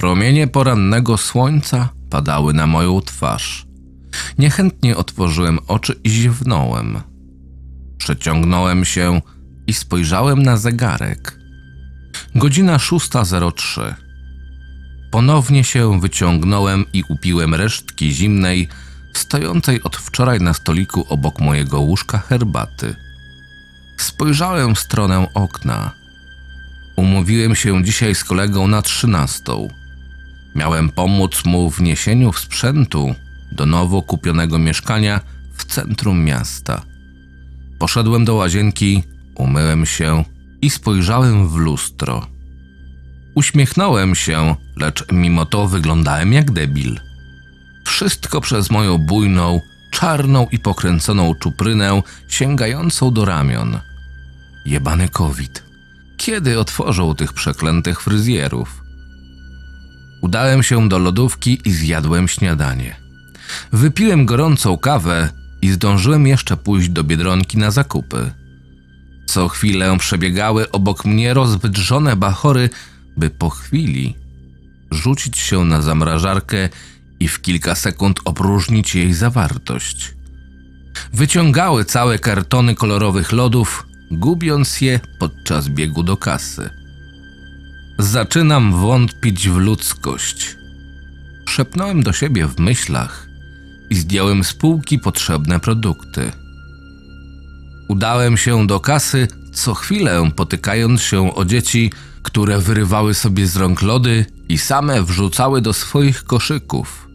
Promienie porannego słońca padały na moją twarz. Niechętnie otworzyłem oczy i ziewnąłem. Przeciągnąłem się i spojrzałem na zegarek. Godzina 6.03. Ponownie się wyciągnąłem i upiłem resztki zimnej, stojącej od wczoraj na stoliku obok mojego łóżka herbaty. Spojrzałem w stronę okna. Umówiłem się dzisiaj z kolegą na trzynastą. Miałem pomóc mu w niesieniu sprzętu do nowo kupionego mieszkania w centrum miasta. Poszedłem do łazienki, umyłem się i spojrzałem w lustro. Uśmiechnąłem się, lecz mimo to wyglądałem jak debil. Wszystko przez moją bujną, czarną i pokręconą czuprynę sięgającą do ramion. Jebany COVID. Kiedy otworzą tych przeklętych fryzjerów? Udałem się do lodówki i zjadłem śniadanie. Wypiłem gorącą kawę i zdążyłem jeszcze pójść do biedronki na zakupy. Co chwilę przebiegały obok mnie rozwydrzone bachory, by po chwili rzucić się na zamrażarkę i w kilka sekund opróżnić jej zawartość. Wyciągały całe kartony kolorowych lodów, gubiąc je podczas biegu do kasy. Zaczynam wątpić w ludzkość. Szepnąłem do siebie w myślach i zdjąłem z półki potrzebne produkty. Udałem się do kasy, co chwilę potykając się o dzieci, które wyrywały sobie z rąk lody i same wrzucały do swoich koszyków.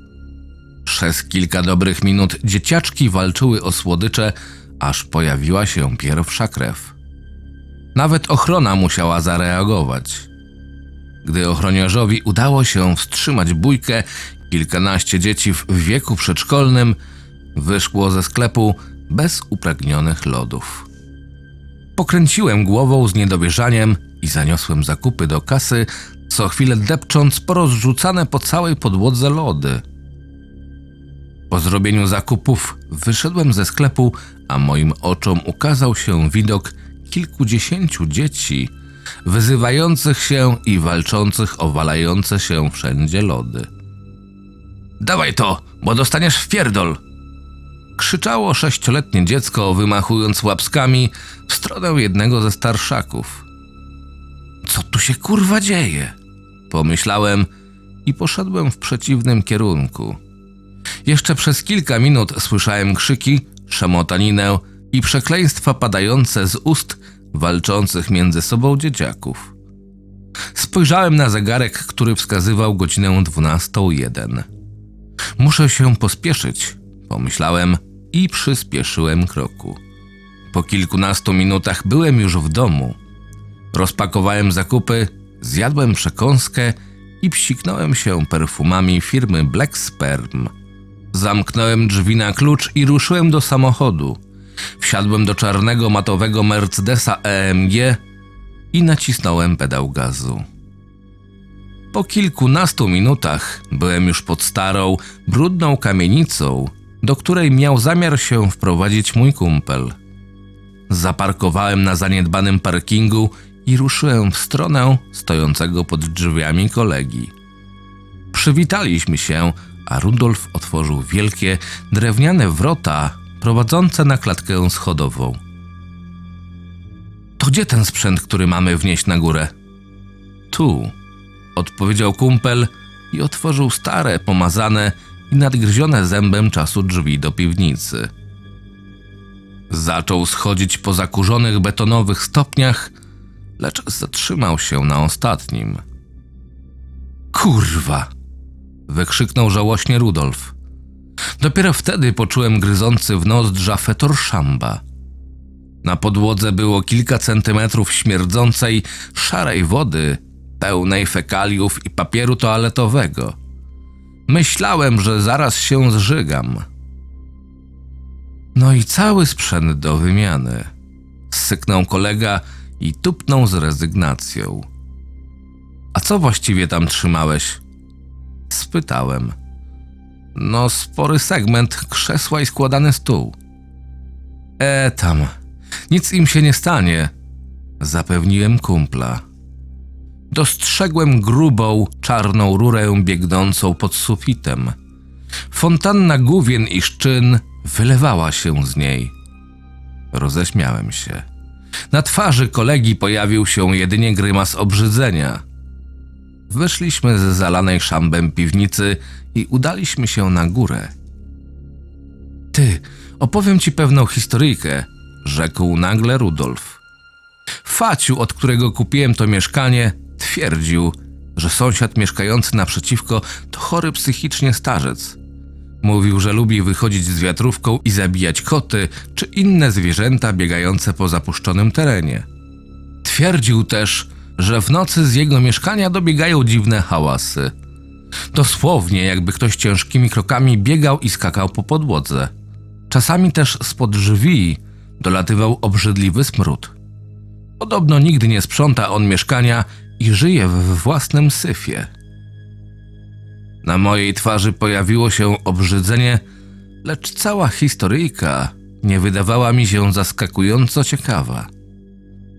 Przez kilka dobrych minut dzieciaczki walczyły o słodycze, aż pojawiła się pierwsza krew. Nawet ochrona musiała zareagować. Gdy ochroniarzowi udało się wstrzymać bójkę, kilkanaście dzieci w wieku przedszkolnym wyszło ze sklepu bez upragnionych lodów. Pokręciłem głową z niedowierzaniem i zaniosłem zakupy do kasy, co chwilę depcząc porozrzucane po całej podłodze lody. Po zrobieniu zakupów wyszedłem ze sklepu, a moim oczom ukazał się widok kilkudziesięciu dzieci wyzywających się i walczących o walające się wszędzie lody. Dawaj to, bo dostaniesz w pierdol! Krzyczało sześcioletnie dziecko, wymachując łapskami w stronę jednego ze starszaków. Co tu się kurwa dzieje? Pomyślałem i poszedłem w przeciwnym kierunku. Jeszcze przez kilka minut słyszałem krzyki, szamotaninę i przekleństwa padające z ust walczących między sobą dzieciaków. Spojrzałem na zegarek, który wskazywał godzinę 12.01. Muszę się pospieszyć, pomyślałem i przyspieszyłem kroku. Po kilkunastu minutach byłem już w domu. Rozpakowałem zakupy, zjadłem przekąskę i psiknąłem się perfumami firmy Black Sperm. Zamknąłem drzwi na klucz i ruszyłem do samochodu. Wsiadłem do czarnego matowego Mercedesa EMG i nacisnąłem pedał gazu. Po kilkunastu minutach byłem już pod starą, brudną kamienicą, do której miał zamiar się wprowadzić mój kumpel. Zaparkowałem na zaniedbanym parkingu i ruszyłem w stronę stojącego pod drzwiami kolegi. Przywitaliśmy się, a Rudolf otworzył wielkie, drewniane wrota prowadzące na klatkę schodową. To gdzie ten sprzęt, który mamy wnieść na górę? Tu, odpowiedział kumpel i otworzył stare, pomazane i nadgryzione zębem czasu drzwi do piwnicy. Zaczął schodzić po zakurzonych betonowych stopniach, lecz zatrzymał się na ostatnim. Kurwa! wykrzyknął żałośnie Rudolf. Dopiero wtedy poczułem gryzący w nozdrza fetor szamba. Na podłodze było kilka centymetrów śmierdzącej, szarej wody, pełnej fekaliów i papieru toaletowego. Myślałem, że zaraz się zżygam. No i cały sprzęt do wymiany. Syknął kolega i tupnął z rezygnacją. A co właściwie tam trzymałeś? Spytałem. No, spory segment, krzesła i składany stół. E tam, nic im się nie stanie, zapewniłem kumpla. dostrzegłem grubą, czarną rurę biegnącą pod sufitem. Fontanna główien i szczyn wylewała się z niej. Roześmiałem się. Na twarzy kolegi pojawił się jedynie grymas obrzydzenia. Wyszliśmy z zalanej szambem piwnicy i udaliśmy się na górę. Ty, opowiem ci pewną historyjkę, rzekł nagle Rudolf. Faciu, od którego kupiłem to mieszkanie, twierdził, że sąsiad mieszkający naprzeciwko to chory psychicznie starzec. Mówił, że lubi wychodzić z wiatrówką i zabijać koty czy inne zwierzęta biegające po zapuszczonym terenie. Twierdził też, że w nocy z jego mieszkania dobiegają dziwne hałasy. Dosłownie, jakby ktoś ciężkimi krokami biegał i skakał po podłodze. Czasami też spod drzwi dolatywał obrzydliwy smród. Podobno nigdy nie sprząta on mieszkania i żyje w własnym syfie. Na mojej twarzy pojawiło się obrzydzenie, lecz cała historyjka nie wydawała mi się zaskakująco ciekawa.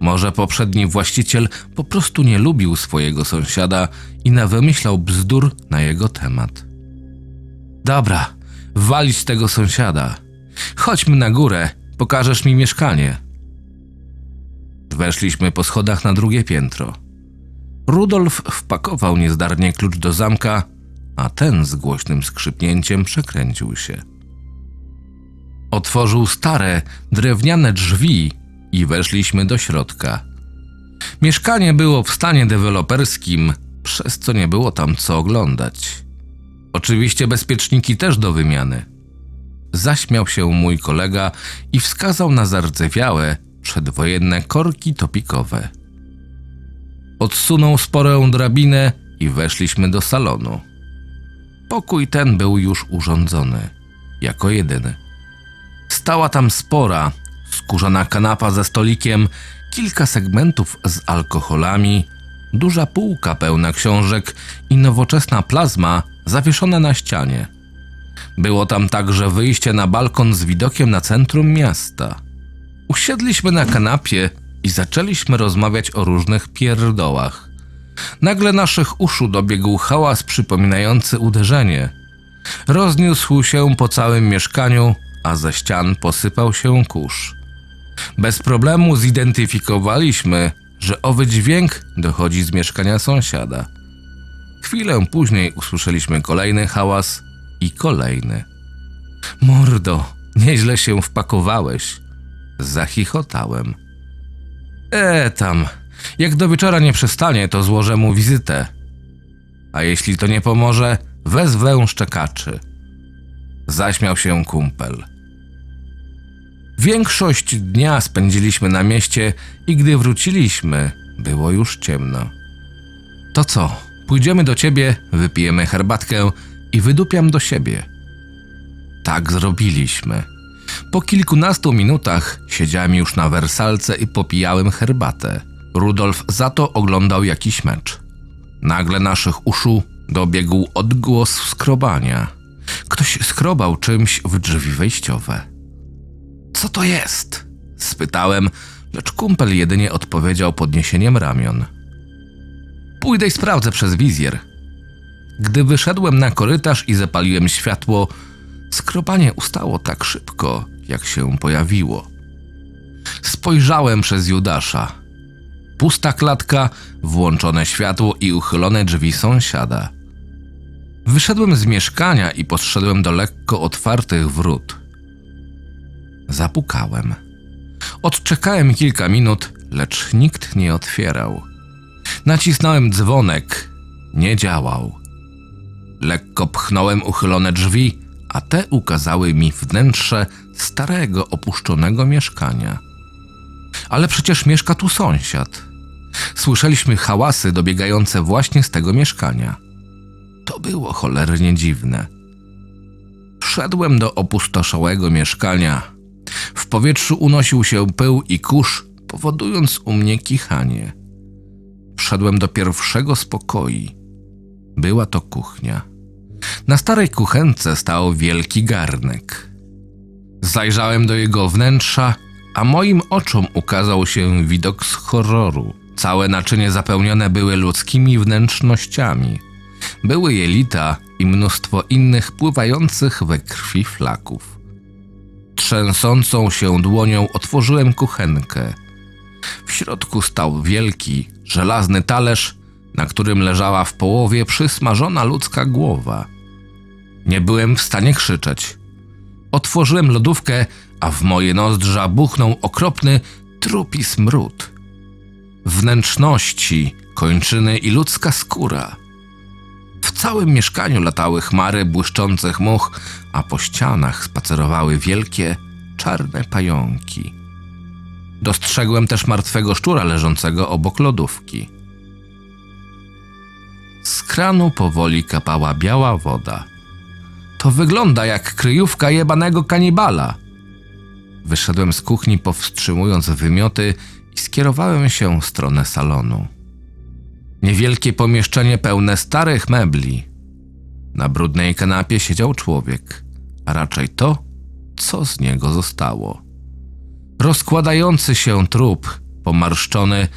Może poprzedni właściciel po prostu nie lubił swojego sąsiada i nawymyślał bzdur na jego temat. Dobra, walić tego sąsiada. Chodźmy na górę, pokażesz mi mieszkanie. Weszliśmy po schodach na drugie piętro. Rudolf wpakował niezdarnie klucz do zamka, a ten z głośnym skrzypnięciem przekręcił się. Otworzył stare, drewniane drzwi i weszliśmy do środka. Mieszkanie było w stanie deweloperskim, przez co nie było tam co oglądać. Oczywiście bezpieczniki też do wymiany. Zaśmiał się mój kolega i wskazał na zardzewiałe, przedwojenne korki topikowe. Odsunął sporą drabinę i weszliśmy do salonu. Pokój ten był już urządzony, jako jedyny. Stała tam spora, skórzana kanapa ze stolikiem, kilka segmentów z alkoholami, duża półka pełna książek i nowoczesna plazma zawieszona na ścianie. Było tam także wyjście na balkon z widokiem na centrum miasta. Usiedliśmy na kanapie i zaczęliśmy rozmawiać o różnych pierdołach. Nagle naszych uszu dobiegł hałas przypominający uderzenie. Rozniósł się po całym mieszkaniu, a ze ścian posypał się kurz. Bez problemu zidentyfikowaliśmy, że owy dźwięk dochodzi z mieszkania sąsiada. Chwilę później usłyszeliśmy kolejny hałas i kolejny. Mordo, nieźle się wpakowałeś. Zachichotałem. E tam, jak do wieczora nie przestanie, to złożę mu wizytę. A jeśli to nie pomoże, wezwę szczekaczy. Zaśmiał się kumpel. Większość dnia spędziliśmy na mieście i gdy wróciliśmy, było już ciemno. To co, pójdziemy do ciebie, wypijemy herbatkę i wydupiam do siebie. Tak zrobiliśmy. Po kilkunastu minutach siedziałem już na wersalce i popijałem herbatę. Rudolf za to oglądał jakiś mecz. Nagle naszych uszu dobiegł odgłos skrobania. Ktoś skrobał czymś w drzwi wejściowe. Co to jest? spytałem, lecz kumpel jedynie odpowiedział podniesieniem ramion. Pójdę i sprawdzę przez wizjer. Gdy wyszedłem na korytarz i zapaliłem światło, skrobanie ustało tak szybko, jak się pojawiło. Spojrzałem przez Judasza. Pusta klatka, włączone światło i uchylone drzwi sąsiada. Wyszedłem z mieszkania i podszedłem do lekko otwartych wrót. Zapukałem. Odczekałem kilka minut, lecz nikt nie otwierał. Nacisnąłem dzwonek. Nie działał. Lekko pchnąłem uchylone drzwi, a te ukazały mi wnętrze starego, opuszczonego mieszkania. Ale przecież mieszka tu sąsiad. Słyszeliśmy hałasy dobiegające właśnie z tego mieszkania. To było cholernie dziwne. Wszedłem do opustoszałego mieszkania. W powietrzu unosił się pył i kurz, powodując u mnie kichanie. Wszedłem do pierwszego spokoi. Była to kuchnia. Na starej kuchence stał wielki garnek. Zajrzałem do jego wnętrza, a moim oczom ukazał się widok z horroru. Całe naczynie zapełnione były ludzkimi wnętrznościami. Były jelita i mnóstwo innych pływających we krwi flaków. Trzęsącą się dłonią otworzyłem kuchenkę. W środku stał wielki, żelazny talerz, na którym leżała w połowie przysmażona ludzka głowa. Nie byłem w stanie krzyczeć. Otworzyłem lodówkę, a w moje nozdrza buchnął okropny, trupi smród. Wnętrzności, kończyny i ludzka skóra. Całym mieszkaniu latały chmary błyszczących much, a po ścianach spacerowały wielkie, czarne pająki. Dostrzegłem też martwego szczura leżącego obok lodówki. Z kranu powoli kapała biała woda. To wygląda jak kryjówka jebanego kanibala. Wyszedłem z kuchni powstrzymując wymioty i skierowałem się w stronę salonu. Niewielkie pomieszczenie pełne starych mebli. Na brudnej kanapie siedział człowiek, a raczej to, co z niego zostało. Rozkładający się trup, pomarszczony,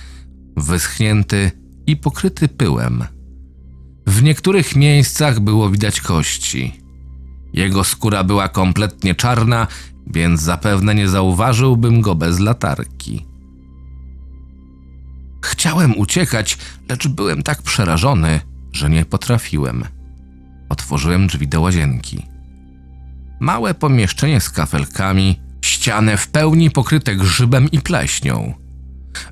wyschnięty i pokryty pyłem. W niektórych miejscach było widać kości. Jego skóra była kompletnie czarna, więc zapewne nie zauważyłbym go bez latarki. Chciałem uciekać, lecz byłem tak przerażony, że nie potrafiłem. Otworzyłem drzwi do łazienki. Małe pomieszczenie z kafelkami, ścianę w pełni pokryte grzybem i pleśnią.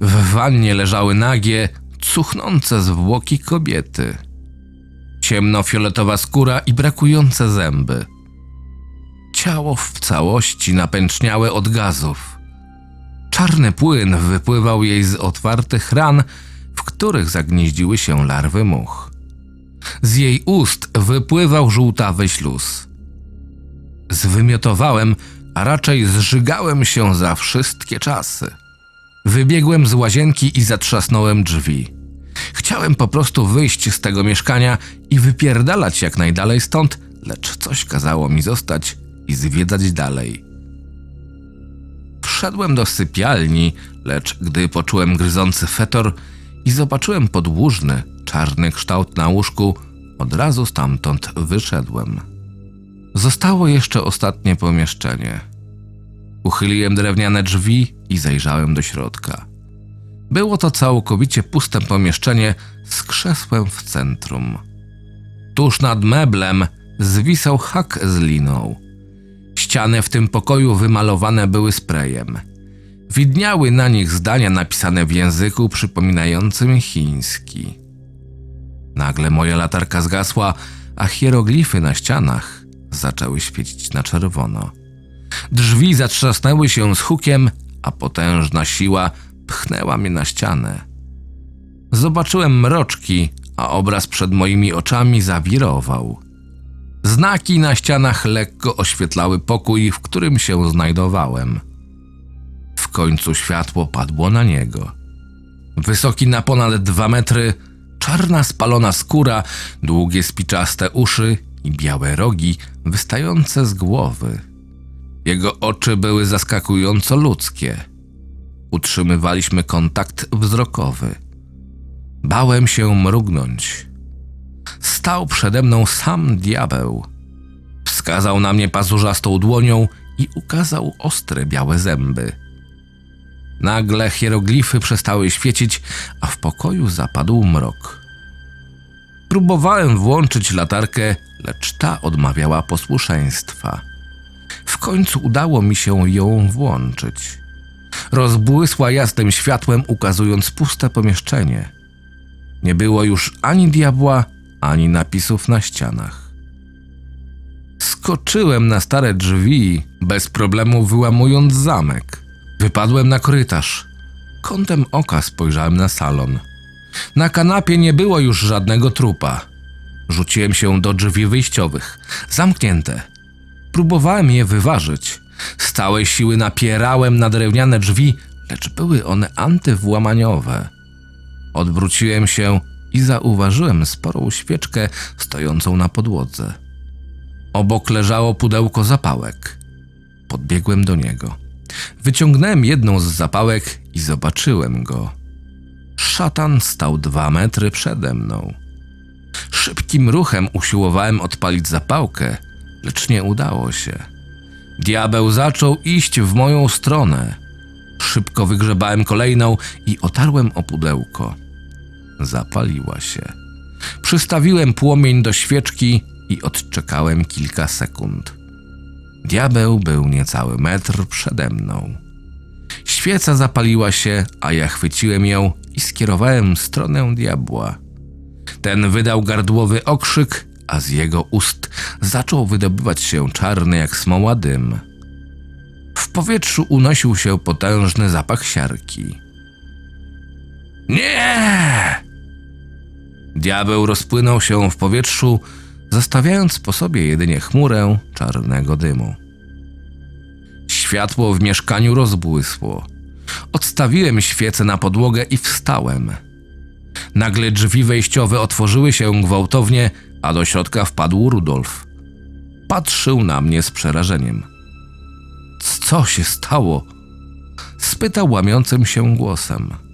W wannie leżały nagie, cuchnące zwłoki kobiety. Ciemnofioletowa skóra i brakujące zęby. Ciało w całości napęczniałe od gazów. Czarny płyn wypływał jej z otwartych ran, w których zagnieździły się larwy much. Z jej ust wypływał żółtawy śluz. Zwymiotowałem, a raczej zżygałem się za wszystkie czasy. Wybiegłem z łazienki i zatrzasnąłem drzwi. Chciałem po prostu wyjść z tego mieszkania i wypierdalać jak najdalej stąd, lecz coś kazało mi zostać i zwiedzać dalej. Wszedłem do sypialni, lecz gdy poczułem gryzący fetor i zobaczyłem podłużny, czarny kształt na łóżku, od razu stamtąd wyszedłem. Zostało jeszcze ostatnie pomieszczenie. Uchyliłem drewniane drzwi i zajrzałem do środka. Było to całkowicie puste pomieszczenie z krzesłem w centrum. Tuż nad meblem zwisał hak z liną. Ściany w tym pokoju wymalowane były sprayem. Widniały na nich zdania napisane w języku przypominającym chiński. Nagle moja latarka zgasła, a hieroglify na ścianach zaczęły świecić na czerwono. Drzwi zatrzasnęły się z hukiem, a potężna siła pchnęła mnie na ścianę. Zobaczyłem mroczki, a obraz przed moimi oczami zawirował. Znaki na ścianach lekko oświetlały pokój, w którym się znajdowałem. W końcu światło padło na niego. Wysoki na ponad dwa metry, czarna spalona skóra, długie spiczaste uszy i białe rogi wystające z głowy. Jego oczy były zaskakująco ludzkie. Utrzymywaliśmy kontakt wzrokowy. Bałem się mrugnąć. Stał przede mną sam diabeł. Wskazał na mnie pazurzastą dłonią i ukazał ostre białe zęby. Nagle hieroglify przestały świecić, a w pokoju zapadł mrok. Próbowałem włączyć latarkę, lecz ta odmawiała posłuszeństwa. W końcu udało mi się ją włączyć. Rozbłysła jasnym światłem, ukazując puste pomieszczenie. Nie było już ani diabła, ani napisów na ścianach. Skoczyłem na stare drzwi, bez problemu wyłamując zamek. Wypadłem na korytarz. Kątem oka spojrzałem na salon. Na kanapie nie było już żadnego trupa. Rzuciłem się do drzwi wyjściowych, zamknięte. Próbowałem je wyważyć. Z całej siły napierałem na drewniane drzwi, lecz były one antywłamaniowe. Odwróciłem się i zauważyłem sporą świeczkę stojącą na podłodze. Obok leżało pudełko zapałek. Podbiegłem do niego. Wyciągnąłem jedną z zapałek i zobaczyłem go. Szatan stał dwa metry przede mną. Szybkim ruchem usiłowałem odpalić zapałkę, lecz nie udało się. Diabeł zaczął iść w moją stronę. Szybko wygrzebałem kolejną i otarłem o pudełko. Zapaliła się. Przystawiłem płomień do świeczki i odczekałem kilka sekund. Diabeł był niecały metr przede mną. Świeca zapaliła się, a ja chwyciłem ją i skierowałem w stronę diabła. Ten wydał gardłowy okrzyk, a z jego ust zaczął wydobywać się czarny jak smoła dym. W powietrzu unosił się potężny zapach siarki. Nie! Diabeł rozpłynął się w powietrzu, zostawiając po sobie jedynie chmurę czarnego dymu. Światło w mieszkaniu rozbłysło. Odstawiłem świecę na podłogę i wstałem. Nagle drzwi wejściowe otworzyły się gwałtownie, a do środka wpadł Rudolf. Patrzył na mnie z przerażeniem. Co się stało? spytał łamiącym się głosem.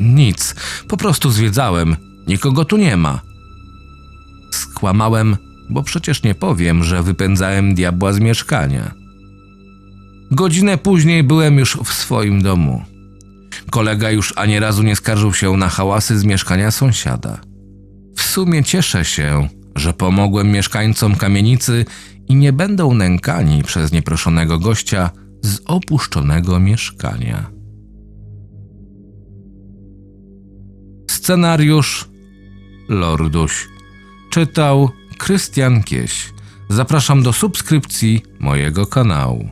Nic, po prostu zwiedzałem. Nikogo tu nie ma. Skłamałem, bo przecież nie powiem, że wypędzałem diabła z mieszkania. Godzinę później byłem już w swoim domu. Kolega już ani razu nie skarżył się na hałasy z mieszkania sąsiada. W sumie cieszę się, że pomogłem mieszkańcom kamienicy i nie będą nękani przez nieproszonego gościa z opuszczonego mieszkania. Scenariusz Lorduś. Czytał Krystian Kieś. Zapraszam do subskrypcji mojego kanału.